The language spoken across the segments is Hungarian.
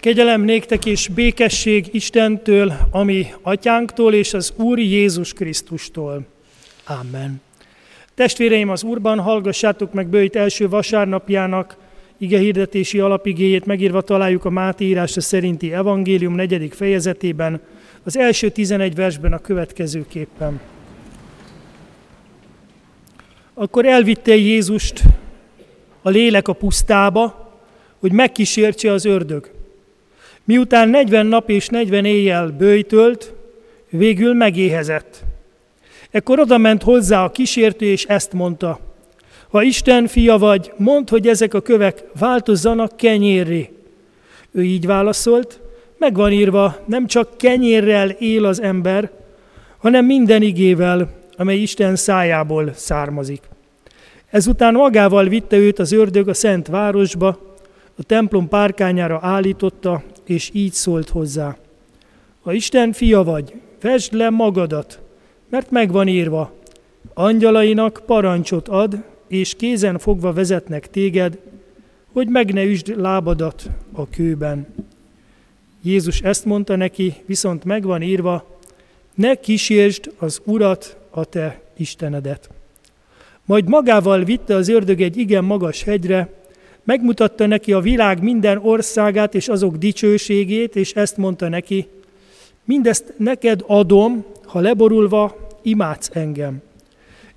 Kegyelem néktek és békesség Istentől, ami atyánktól és az Úr Jézus Krisztustól. Amen. Testvéreim az Úrban, hallgassátok meg Bőjt első vasárnapjának ige hirdetési alapigéjét megírva találjuk a Máté írása szerinti evangélium negyedik fejezetében, az első tizenegy versben a következőképpen. Akkor elvitte Jézust a lélek a pusztába, hogy megkísértse az ördög. Miután 40 nap és 40 éjjel bőjtölt, végül megéhezett. Ekkor oda ment hozzá a kísértő, és ezt mondta. Ha Isten fia vagy, mondd, hogy ezek a kövek változzanak kenyérré. Ő így válaszolt, meg van írva, nem csak kenyérrel él az ember, hanem minden igével, amely Isten szájából származik. Ezután magával vitte őt az ördög a szent városba, a templom párkányára állította, és így szólt hozzá. Ha Isten fia vagy, vesd le magadat, mert megvan írva, angyalainak parancsot ad, és kézen fogva vezetnek téged, hogy meg ne üsd lábadat a kőben. Jézus ezt mondta neki, viszont megvan írva, ne kísérsd az Urat, a te Istenedet. Majd magával vitte az ördög egy igen magas hegyre, megmutatta neki a világ minden országát és azok dicsőségét, és ezt mondta neki, mindezt neked adom, ha leborulva imádsz engem.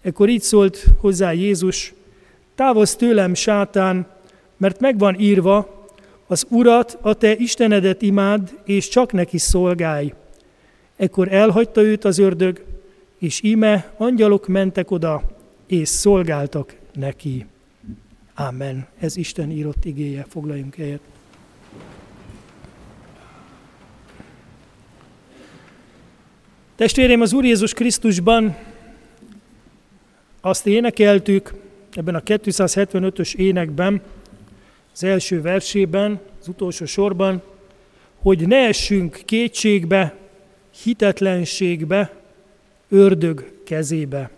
Ekkor így szólt hozzá Jézus, távozz tőlem, sátán, mert megvan írva, az Urat, a te Istenedet imád, és csak neki szolgálj. Ekkor elhagyta őt az ördög, és íme angyalok mentek oda, és szolgáltak neki. Amen. Ez Isten írott igéje. Foglaljunk helyet. Testvérem, az Úr Jézus Krisztusban azt énekeltük ebben a 275-ös énekben, az első versében, az utolsó sorban, hogy ne essünk kétségbe, hitetlenségbe, ördög kezébe.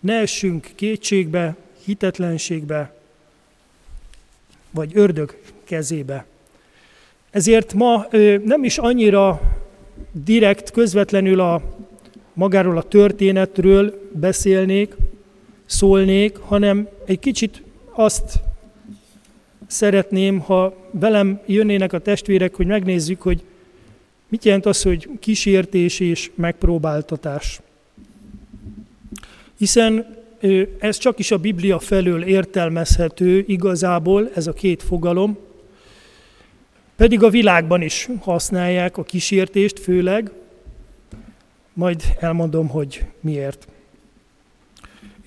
Ne essünk kétségbe, hitetlenségbe, vagy ördög kezébe. Ezért ma nem is annyira direkt, közvetlenül a magáról a történetről beszélnék, szólnék, hanem egy kicsit azt szeretném, ha velem jönnének a testvérek, hogy megnézzük, hogy mit jelent az, hogy kísértés és megpróbáltatás. Hiszen ez csak is a Biblia felől értelmezhető igazából, ez a két fogalom, pedig a világban is használják a kísértést főleg, majd elmondom, hogy miért.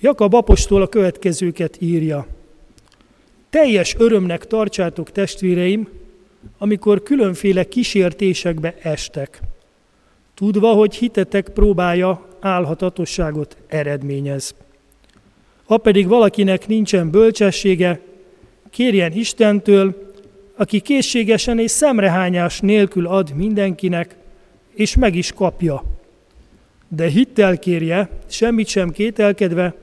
Jakab apostol a következőket írja. Teljes örömnek tartsátok testvéreim, amikor különféle kísértésekbe estek, tudva, hogy hitetek próbája álhatatosságot eredményez. Ha pedig valakinek nincsen bölcsessége, kérjen Istentől, aki készségesen és szemrehányás nélkül ad mindenkinek, és meg is kapja. De hittel kérje, semmit sem kételkedve,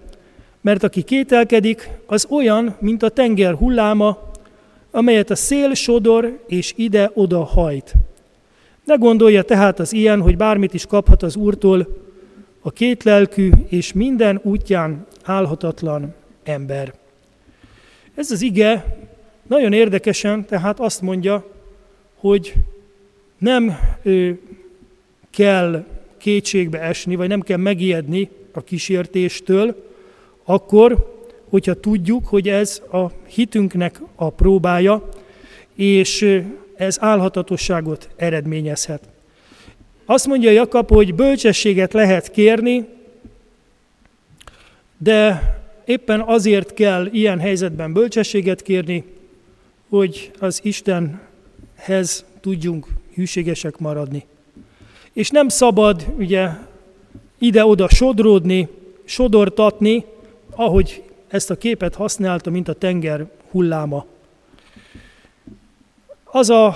mert aki kételkedik, az olyan, mint a tenger hulláma, amelyet a szél sodor és ide-oda hajt. Ne gondolja tehát az ilyen, hogy bármit is kaphat az Úrtól, a kétlelkű és minden útján álhatatlan ember. Ez az ige nagyon érdekesen, tehát azt mondja, hogy nem ő, kell kétségbe esni, vagy nem kell megijedni a kísértéstől, akkor, hogyha tudjuk, hogy ez a hitünknek a próbája, és ez álhatatosságot eredményezhet. Azt mondja Jakab, hogy bölcsességet lehet kérni, de éppen azért kell ilyen helyzetben bölcsességet kérni, hogy az Istenhez tudjunk hűségesek maradni. És nem szabad ugye ide-oda sodródni, sodortatni, ahogy ezt a képet használta, mint a tenger hulláma. Az a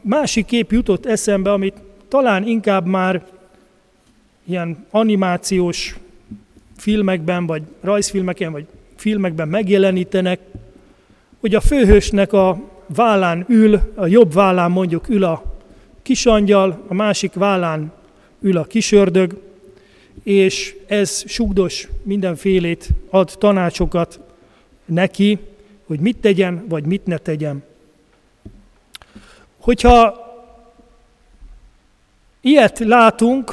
másik kép jutott eszembe, amit talán inkább már ilyen animációs filmekben, vagy rajzfilmeken, vagy filmekben megjelenítenek, hogy a főhősnek a vállán ül, a jobb vállán mondjuk ül a kisangyal, a másik vállán ül a kisördög, és ez sugdos mindenfélét ad tanácsokat neki, hogy mit tegyen, vagy mit ne tegyen. Hogyha ilyet látunk,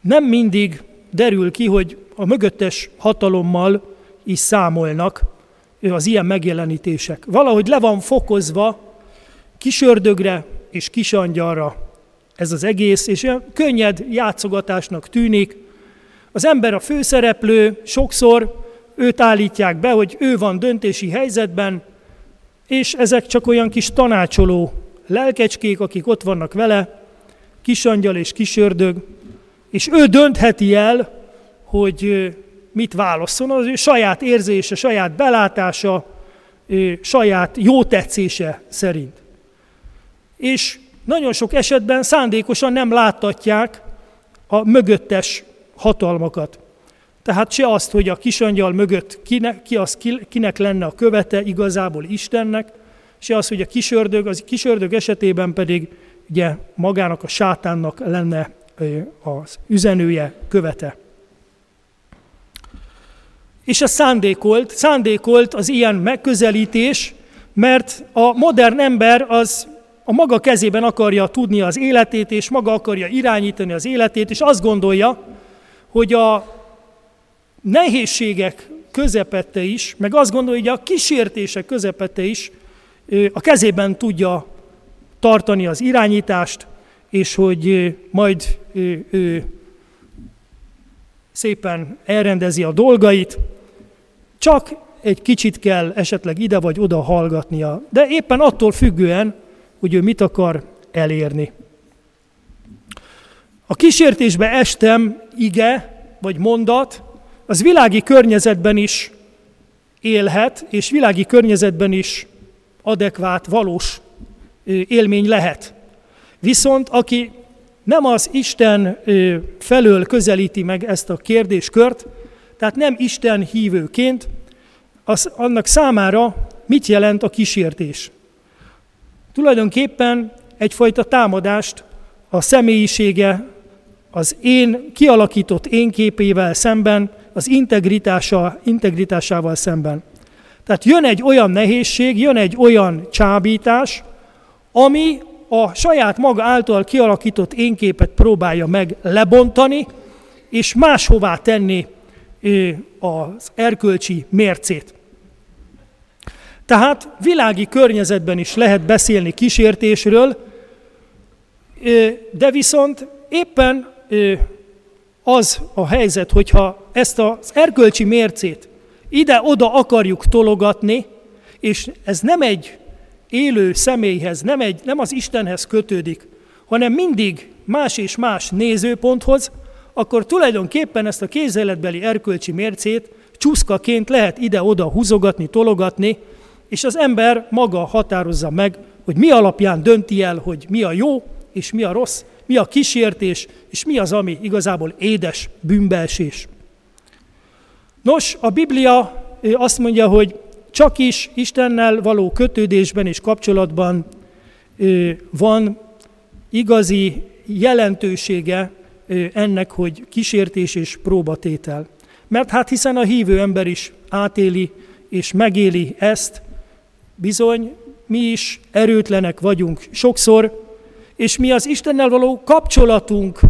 nem mindig derül ki, hogy a mögöttes hatalommal is számolnak az ilyen megjelenítések. Valahogy le van fokozva kisördögre és kisangyalra ez az egész, és olyan könnyed játszogatásnak tűnik. Az ember a főszereplő, sokszor őt állítják be, hogy ő van döntési helyzetben, és ezek csak olyan kis tanácsoló lelkecskék, akik ott vannak vele, kisangyal és kisördög, és ő döntheti el, hogy mit válaszol, az ő saját érzése, saját belátása, saját jó tetszése szerint. És nagyon sok esetben szándékosan nem láttatják a mögöttes hatalmakat. Tehát se azt, hogy a kisangyal mögött kinek, ki az, kinek lenne a követe igazából Istennek, se az, hogy a kisördög, az kisördög esetében pedig ugye magának a sátánnak lenne az üzenője, követe. És ez szándékolt, szándékolt az ilyen megközelítés, mert a modern ember az a maga kezében akarja tudni az életét, és maga akarja irányítani az életét, és azt gondolja, hogy a nehézségek közepette is, meg azt gondolja, hogy a kísértések közepette is a kezében tudja tartani az irányítást, és hogy majd ő, ő szépen elrendezi a dolgait, csak egy kicsit kell esetleg ide vagy oda hallgatnia, de éppen attól függően, hogy ő mit akar elérni. A kísértésbe estem ige vagy mondat, az világi környezetben is élhet, és világi környezetben is adekvát, valós élmény lehet. Viszont aki nem az Isten felől közelíti meg ezt a kérdéskört, tehát nem Isten hívőként, az annak számára mit jelent a kísértés? Tulajdonképpen egyfajta támadást a személyisége, az én kialakított én képével szemben, az integritása, integritásával szemben. Tehát jön egy olyan nehézség, jön egy olyan csábítás, ami a saját maga által kialakított énképet próbálja meg lebontani, és máshová tenni az erkölcsi mércét. Tehát világi környezetben is lehet beszélni kísértésről, de viszont éppen az a helyzet, hogyha ezt az erkölcsi mércét ide-oda akarjuk tologatni, és ez nem egy élő személyhez, nem, egy, nem az Istenhez kötődik, hanem mindig más és más nézőponthoz, akkor tulajdonképpen ezt a kézzeletbeli erkölcsi mércét csúszkaként lehet ide-oda húzogatni, tologatni, és az ember maga határozza meg, hogy mi alapján dönti el, hogy mi a jó és mi a rossz, mi a kísértés, és mi az, ami igazából édes bűnbelsés. Nos, a Biblia azt mondja, hogy csak is Istennel való kötődésben és kapcsolatban van igazi jelentősége ennek, hogy kísértés és próbatétel. Mert hát hiszen a hívő ember is átéli és megéli ezt, bizony mi is erőtlenek vagyunk sokszor, és mi az Istennel való kapcsolatunk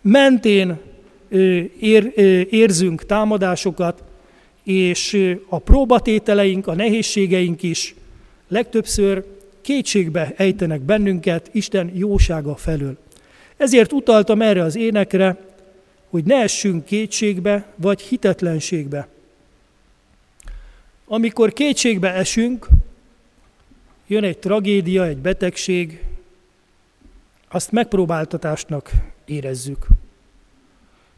mentén ér, érzünk támadásokat, és a próbatételeink, a nehézségeink is legtöbbször kétségbe ejtenek bennünket Isten jósága felől. Ezért utaltam erre az énekre, hogy ne essünk kétségbe vagy hitetlenségbe. Amikor kétségbe esünk, jön egy tragédia, egy betegség, azt megpróbáltatásnak érezzük.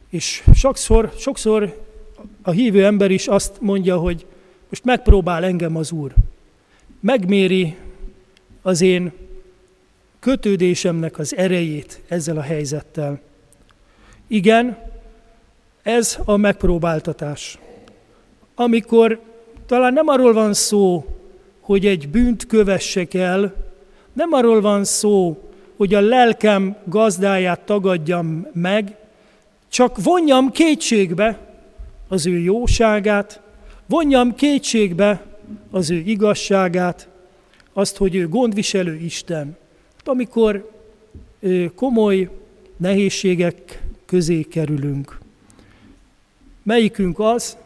És sokszor, sokszor a hívő ember is azt mondja, hogy most megpróbál engem az Úr. Megméri az én kötődésemnek az erejét ezzel a helyzettel. Igen, ez a megpróbáltatás. Amikor talán nem arról van szó, hogy egy bűnt kövessek el, nem arról van szó, hogy a lelkem gazdáját tagadjam meg, csak vonjam kétségbe az ő jóságát, vonjam kétségbe az ő igazságát, azt, hogy ő gondviselő Isten. Amikor komoly nehézségek közé kerülünk. Melyikünk az,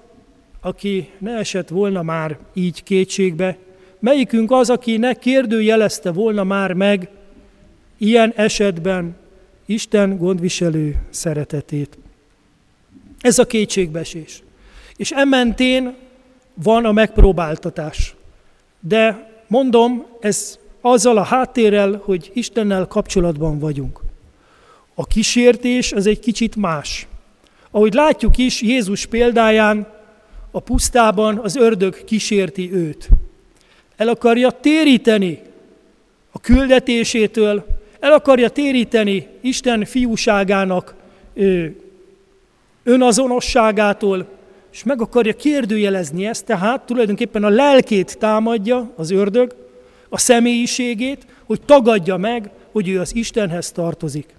aki ne esett volna már így kétségbe, melyikünk az, aki ne kérdőjelezte volna már meg ilyen esetben Isten gondviselő szeretetét. Ez a kétségbesés. És ementén van a megpróbáltatás. De mondom, ez azzal a háttérrel, hogy Istennel kapcsolatban vagyunk. A kísértés az egy kicsit más. Ahogy látjuk is Jézus példáján, a pusztában az ördög kísérti őt. El akarja téríteni a küldetésétől, el akarja téríteni Isten fiúságának önazonosságától, és meg akarja kérdőjelezni ezt, tehát tulajdonképpen a lelkét támadja az ördög, a személyiségét, hogy tagadja meg, hogy ő az Istenhez tartozik.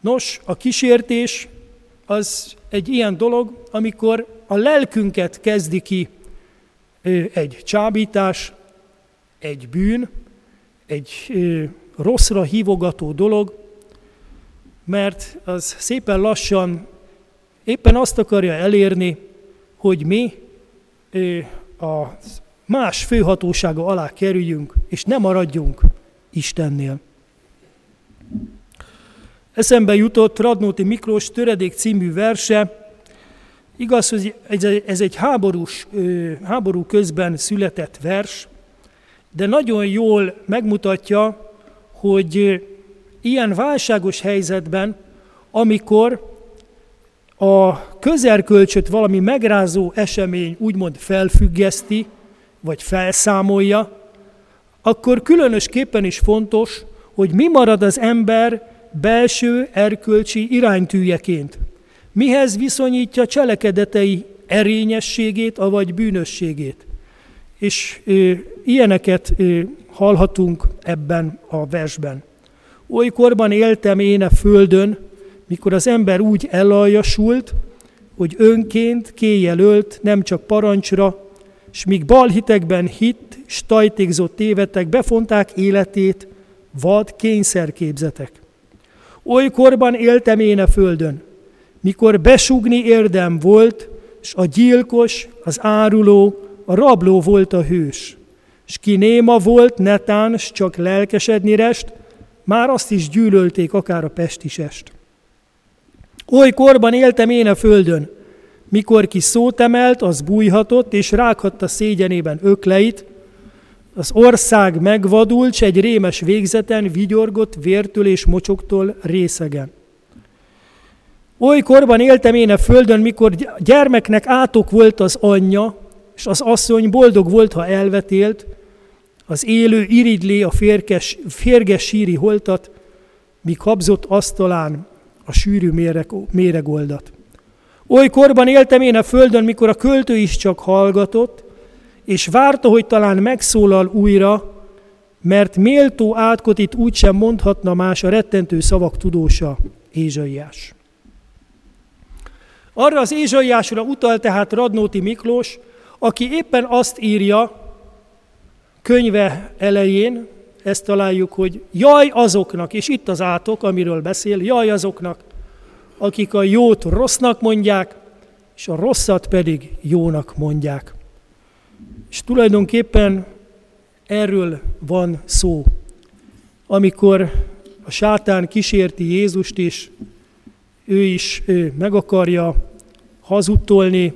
Nos, a kísértés az egy ilyen dolog, amikor a lelkünket kezdi ki egy csábítás, egy bűn, egy rosszra hívogató dolog, mert az szépen lassan éppen azt akarja elérni, hogy mi a más főhatósága alá kerüljünk, és ne maradjunk Istennél. Eszembe jutott Radnóti Miklós Töredék című verse. Igaz, hogy ez egy háborús, háború közben született vers, de nagyon jól megmutatja, hogy ilyen válságos helyzetben, amikor a közelkölcsöt valami megrázó esemény úgymond felfüggeszti, vagy felszámolja, akkor különösképpen is fontos, hogy mi marad az ember belső erkölcsi iránytűjeként. Mihez viszonyítja cselekedetei erényességét, avagy bűnösségét. És ö, ilyeneket ö, hallhatunk ebben a versben. Olykorban éltem én a földön, mikor az ember úgy ellaljasult, hogy önként kéjelölt nem csak parancsra, s míg balhitekben hit, s tajtékzott tévetek befonták életét, vad kényszerképzetek. Olykorban éltem én a földön, mikor besugni érdem volt, s a gyilkos, az áruló, a rabló volt a hős. S ki néma volt, netán, s csak lelkesedni rest, már azt is gyűlölték akár a pestisest. Oly korban éltem én a földön, mikor ki szót emelt, az bújhatott, és rághatta szégyenében ökleit, az ország megvadult, s egy rémes végzeten vigyorgott vértől és mocsoktól részegen. Oly korban éltem én a földön, mikor gyermeknek átok volt az anyja, és az asszony boldog volt, ha elvetélt, az élő iridlé a férkes, férges síri holtat, míg habzott asztalán a sűrű méreg, méregoldat. Oly korban éltem én a földön, mikor a költő is csak hallgatott, és várta, hogy talán megszólal újra, mert méltó átkotit úgysem mondhatna más a rettentő szavak tudósa, Ézsaiás. Arra az Ézsaiásra utal tehát Radnóti Miklós, aki éppen azt írja könyve elején, ezt találjuk, hogy jaj azoknak, és itt az átok, amiről beszél, jaj azoknak, akik a jót rossznak mondják, és a rosszat pedig jónak mondják. És tulajdonképpen erről van szó. Amikor a sátán kísérti Jézust is, ő is ő meg akarja hazudtolni,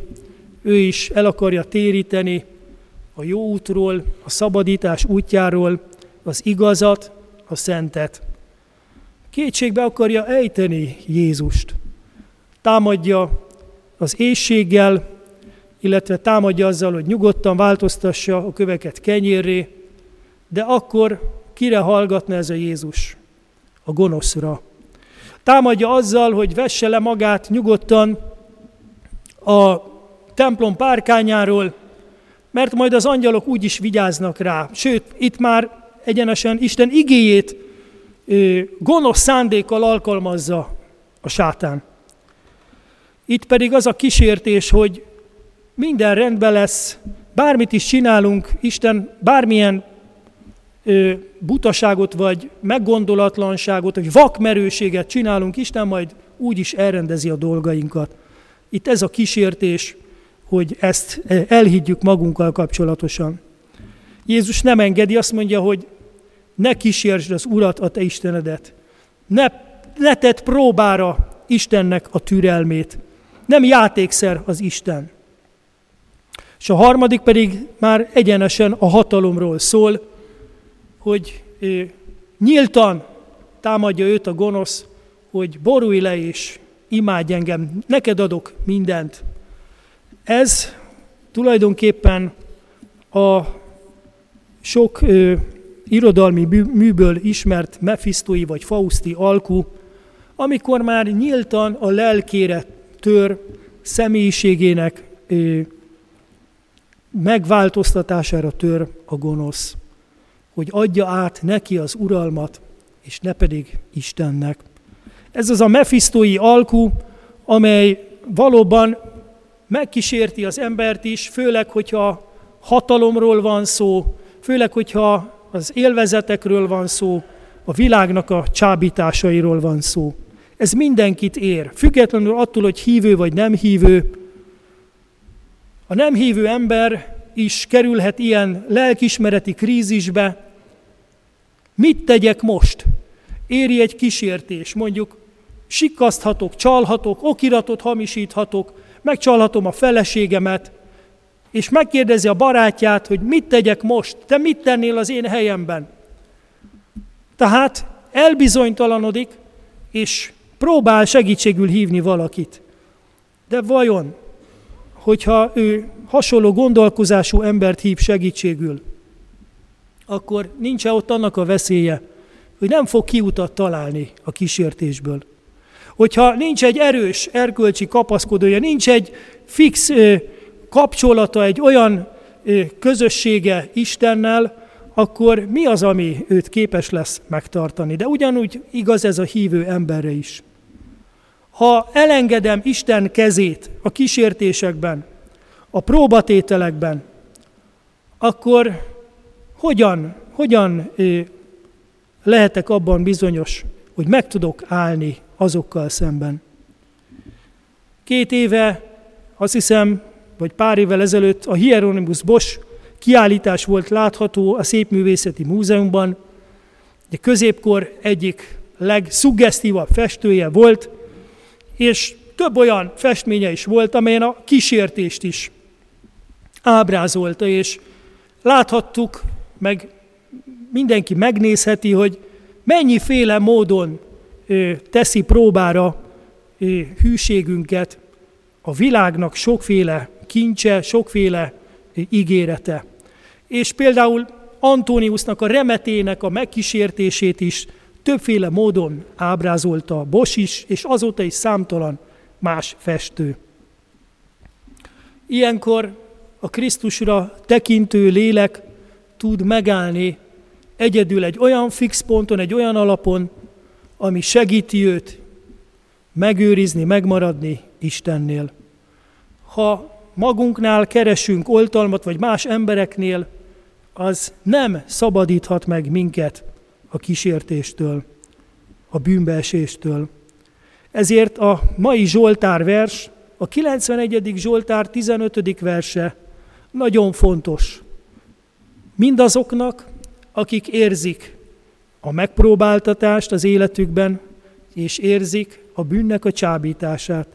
ő is el akarja téríteni a jó útról, a szabadítás útjáról, az igazat, a szentet. Kétségbe akarja ejteni Jézust. Támadja az éjséggel, illetve támadja azzal, hogy nyugodtan változtassa a köveket kenyérré, de akkor kire hallgatna ez a Jézus? A gonoszra. Támadja azzal, hogy vesse le magát nyugodtan a templom párkányáról, mert majd az angyalok úgy is vigyáznak rá. Sőt, itt már egyenesen Isten igéjét gonosz szándékkal alkalmazza a sátán. Itt pedig az a kísértés, hogy minden rendben lesz, bármit is csinálunk, Isten bármilyen butaságot, vagy meggondolatlanságot, vagy vakmerőséget csinálunk, Isten majd úgy is elrendezi a dolgainkat. Itt ez a kísértés, hogy ezt elhiggyük magunkkal kapcsolatosan. Jézus nem engedi, azt mondja, hogy ne kísérsd az Urat, a te Istenedet. Ne, ne tedd próbára Istennek a türelmét. Nem játékszer az Isten. És a harmadik pedig már egyenesen a hatalomról szól, hogy nyíltan támadja őt a gonosz, hogy borulj le és imádj engem, neked adok mindent. Ez tulajdonképpen a sok ö, irodalmi műből ismert Mephistói vagy Fausti alkú, amikor már nyíltan a lelkére tör személyiségének ö, megváltoztatására tör a gonosz, hogy adja át neki az uralmat, és ne pedig Istennek. Ez az a mefisztói alkú, amely valóban megkísérti az embert is, főleg, hogyha hatalomról van szó, főleg, hogyha az élvezetekről van szó, a világnak a csábításairól van szó. Ez mindenkit ér, függetlenül attól, hogy hívő vagy nem hívő. A nem hívő ember is kerülhet ilyen lelkismereti krízisbe. Mit tegyek most? Éri egy kísértés, mondjuk sikaszthatok, csalhatok, okiratot hamisíthatok, megcsalhatom a feleségemet, és megkérdezi a barátját, hogy mit tegyek most, te mit tennél az én helyemben. Tehát elbizonytalanodik, és próbál segítségül hívni valakit. De vajon, hogyha ő hasonló gondolkozású embert hív segítségül, akkor nincs ott annak a veszélye, hogy nem fog kiutat találni a kísértésből. Hogyha nincs egy erős erkölcsi kapaszkodója, nincs egy fix kapcsolata, egy olyan közössége Istennel, akkor mi az, ami őt képes lesz megtartani? De ugyanúgy igaz ez a hívő emberre is. Ha elengedem Isten kezét a kísértésekben, a próbatételekben, akkor hogyan, hogyan lehetek abban bizonyos, hogy meg tudok állni azokkal szemben. Két éve, azt hiszem, vagy pár évvel ezelőtt a Hieronymus Bosch kiállítás volt látható a Szépművészeti Múzeumban. A középkor egyik legszuggesztívabb festője volt, és több olyan festménye is volt, amelyen a kísértést is ábrázolta, és láthattuk, meg mindenki megnézheti, hogy mennyiféle módon teszi próbára hűségünket a világnak sokféle kincse, sokféle ígérete. És például Antóniusnak a remetének a megkísértését is többféle módon ábrázolta Bos is, és azóta is számtalan más festő. Ilyenkor a Krisztusra tekintő lélek tud megállni egyedül egy olyan fix ponton, egy olyan alapon, ami segíti őt megőrizni, megmaradni Istennél. Ha magunknál keresünk oltalmat, vagy más embereknél, az nem szabadíthat meg minket a kísértéstől, a bűnbeeséstől. Ezért a mai Zsoltár vers, a 91. Zsoltár 15. verse nagyon fontos. Mindazoknak, akik érzik a megpróbáltatást az életükben, és érzik a bűnnek a csábítását.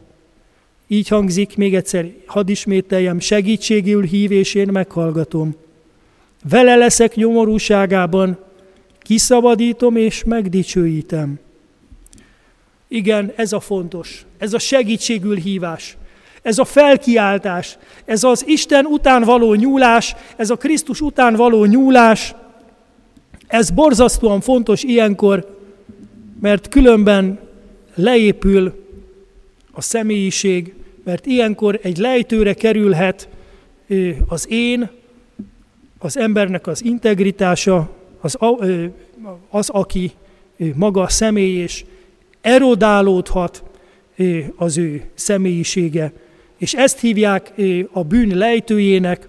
Így hangzik, még egyszer hadd ismételjem, segítségül hívésén meghallgatom. Vele leszek nyomorúságában, kiszabadítom és megdicsőítem. Igen, ez a fontos, ez a segítségül hívás, ez a felkiáltás, ez az Isten után való nyúlás, ez a Krisztus után való nyúlás, ez borzasztóan fontos ilyenkor, mert különben leépül a személyiség, mert ilyenkor egy lejtőre kerülhet az én, az embernek az integritása, az, az aki maga személy, és erodálódhat az ő személyisége. És ezt hívják a bűn lejtőjének,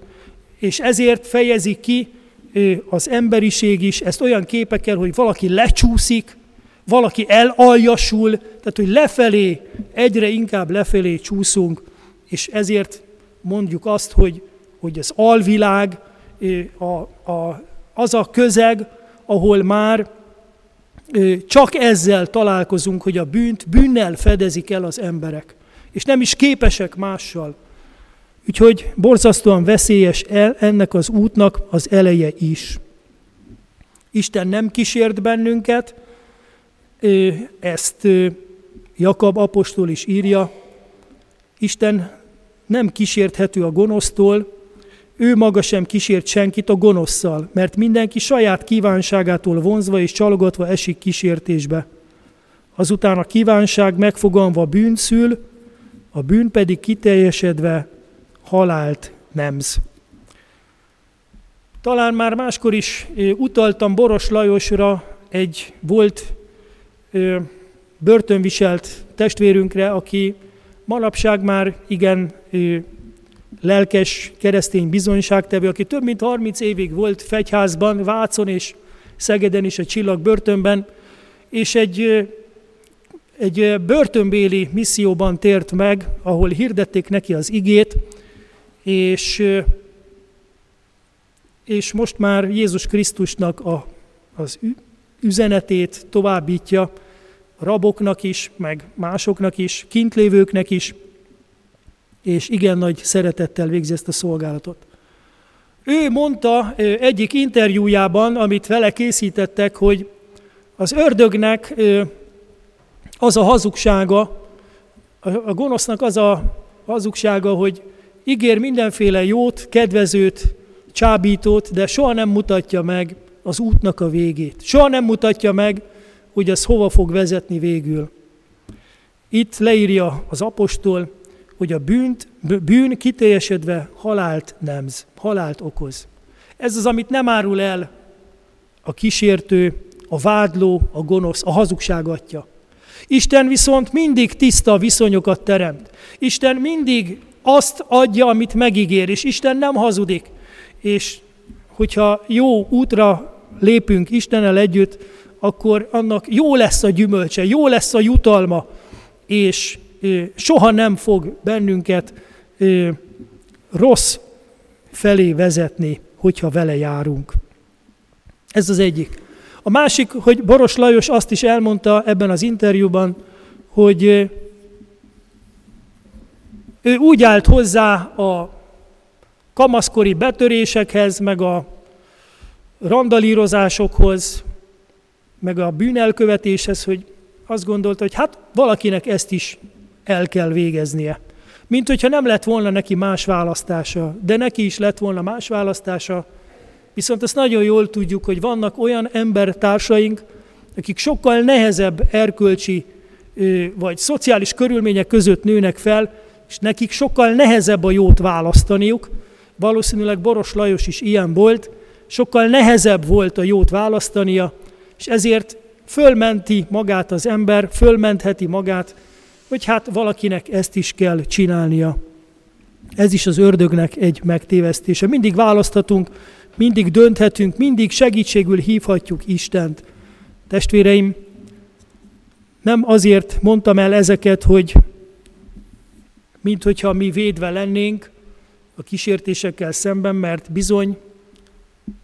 és ezért fejezik ki az emberiség is ezt olyan képekkel, hogy valaki lecsúszik, valaki elaljasul, tehát hogy lefelé, egyre inkább lefelé csúszunk, és ezért mondjuk azt, hogy, hogy az alvilág, a, a, az a közeg, ahol már csak ezzel találkozunk, hogy a bűnt bűnnel fedezik el az emberek, és nem is képesek mással. Úgyhogy borzasztóan veszélyes el ennek az útnak az eleje is. Isten nem kísért bennünket, ezt Jakab apostol is írja, Isten nem kísérthető a gonosztól, ő maga sem kísért senkit a gonoszszal, mert mindenki saját kívánságától vonzva és csalogatva esik kísértésbe. Azután a kívánság megfogalmva bűn szül, a bűn pedig kiteljesedve halált nemz. Talán már máskor is utaltam Boros Lajosra, egy volt börtönviselt testvérünkre, aki manapság már igen lelkes keresztény bizonyságtevő, aki több mint 30 évig volt fegyházban, Vácon és Szegeden is a Csillag börtönben, és egy, egy börtönbéli misszióban tért meg, ahol hirdették neki az igét, és, és most már Jézus Krisztusnak a, az üzenetét továbbítja a raboknak is, meg másoknak is, kintlévőknek is, és igen nagy szeretettel végzi ezt a szolgálatot. Ő mondta egyik interjújában, amit vele készítettek, hogy az ördögnek az a hazugsága, a gonosznak az a hazugsága, hogy ígér mindenféle jót, kedvezőt, csábítót, de soha nem mutatja meg az útnak a végét. Soha nem mutatja meg, hogy az hova fog vezetni végül. Itt leírja az apostol, hogy a bűnt, bűn kiteljesedve halált nemz, halált okoz. Ez az, amit nem árul el a kísértő, a vádló, a gonosz, a hazugság atya. Isten viszont mindig tiszta viszonyokat teremt. Isten mindig azt adja, amit megígér, és Isten nem hazudik. És hogyha jó útra lépünk Istennel együtt, akkor annak jó lesz a gyümölcse, jó lesz a jutalma, és soha nem fog bennünket rossz felé vezetni, hogyha vele járunk. Ez az egyik. A másik, hogy Boros Lajos azt is elmondta ebben az interjúban, hogy ő úgy állt hozzá a kamaszkori betörésekhez, meg a randalírozásokhoz, meg a bűnelkövetéshez, hogy azt gondolta, hogy hát valakinek ezt is el kell végeznie. Mint hogyha nem lett volna neki más választása, de neki is lett volna más választása, viszont azt nagyon jól tudjuk, hogy vannak olyan embertársaink, akik sokkal nehezebb erkölcsi vagy szociális körülmények között nőnek fel, és nekik sokkal nehezebb a jót választaniuk. Valószínűleg Boros Lajos is ilyen volt, sokkal nehezebb volt a jót választania, és ezért fölmenti magát az ember, fölmentheti magát, hogy hát valakinek ezt is kell csinálnia. Ez is az ördögnek egy megtévesztése. Mindig választhatunk, mindig dönthetünk, mindig segítségül hívhatjuk Istent. Testvéreim, nem azért mondtam el ezeket, hogy mint hogyha mi védve lennénk a kísértésekkel szemben, mert bizony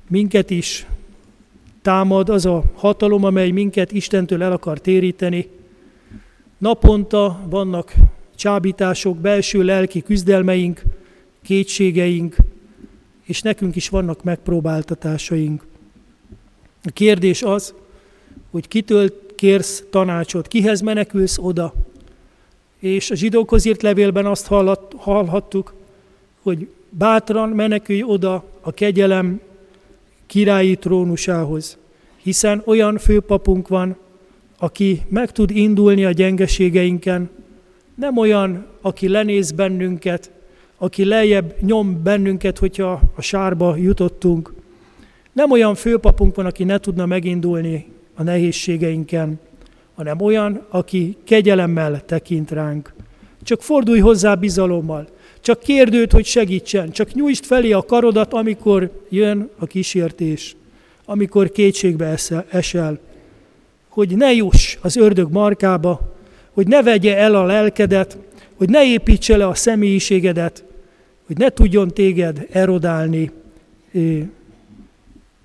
minket is támad az a hatalom, amely minket Istentől el akar téríteni. Naponta vannak csábítások, belső lelki küzdelmeink, kétségeink, és nekünk is vannak megpróbáltatásaink. A kérdés az, hogy kitől kérsz tanácsot, kihez menekülsz oda. És a zsidókhoz írt levélben azt hallhattuk, hogy bátran menekülj oda a kegyelem királyi trónusához, hiszen olyan főpapunk van, aki meg tud indulni a gyengeségeinken, nem olyan, aki lenéz bennünket, aki lejjebb nyom bennünket, hogyha a sárba jutottunk. Nem olyan főpapunk van, aki ne tudna megindulni a nehézségeinken, hanem olyan, aki kegyelemmel tekint ránk. Csak fordulj hozzá bizalommal, csak kérdőd, hogy segítsen, csak nyújtsd felé a karodat, amikor jön a kísértés, amikor kétségbe esel, hogy ne juss az ördög markába, hogy ne vegye el a lelkedet, hogy ne építse le a személyiségedet, hogy ne tudjon téged erodálni,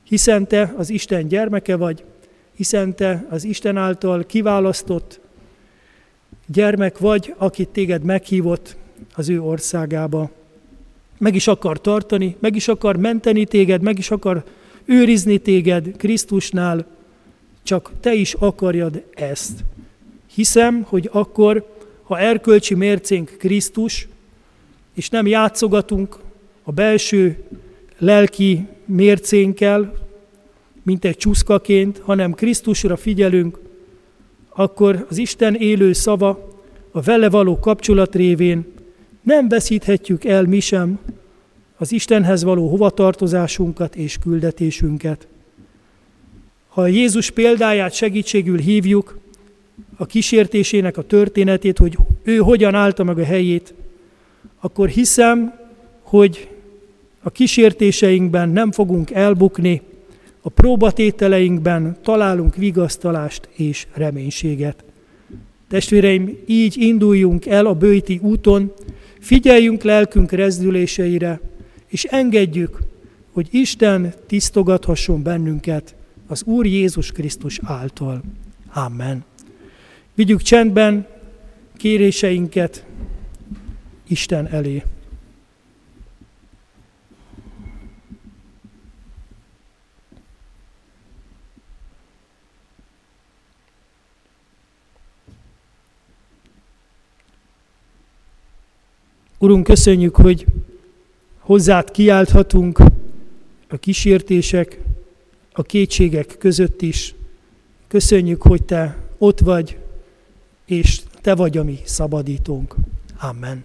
hiszen te az Isten gyermeke vagy, hiszen te az Isten által kiválasztott gyermek vagy, akit téged meghívott az ő országába. Meg is akar tartani, meg is akar menteni téged, meg is akar őrizni téged Krisztusnál, csak te is akarjad ezt. Hiszem, hogy akkor, ha erkölcsi mércénk Krisztus, és nem játszogatunk a belső lelki mércénkkel, mint egy csúszkaként, hanem Krisztusra figyelünk, akkor az Isten élő szava, a vele való kapcsolat révén nem veszíthetjük el mi sem az Istenhez való hovatartozásunkat és küldetésünket. Ha Jézus példáját segítségül hívjuk, a kísértésének a történetét, hogy ő hogyan állta meg a helyét, akkor hiszem, hogy a kísértéseinkben nem fogunk elbukni, a próbatételeinkben találunk vigasztalást és reménységet. Testvéreim, így induljunk el a bőti úton, figyeljünk lelkünk rezdüléseire, és engedjük, hogy Isten tisztogathasson bennünket az Úr Jézus Krisztus által. Amen. Vigyük csendben kéréseinket Isten elé. Urunk, köszönjük, hogy hozzád kiálthatunk a kísértések, a kétségek között is. Köszönjük, hogy Te ott vagy, és Te vagy a mi szabadítónk. Amen.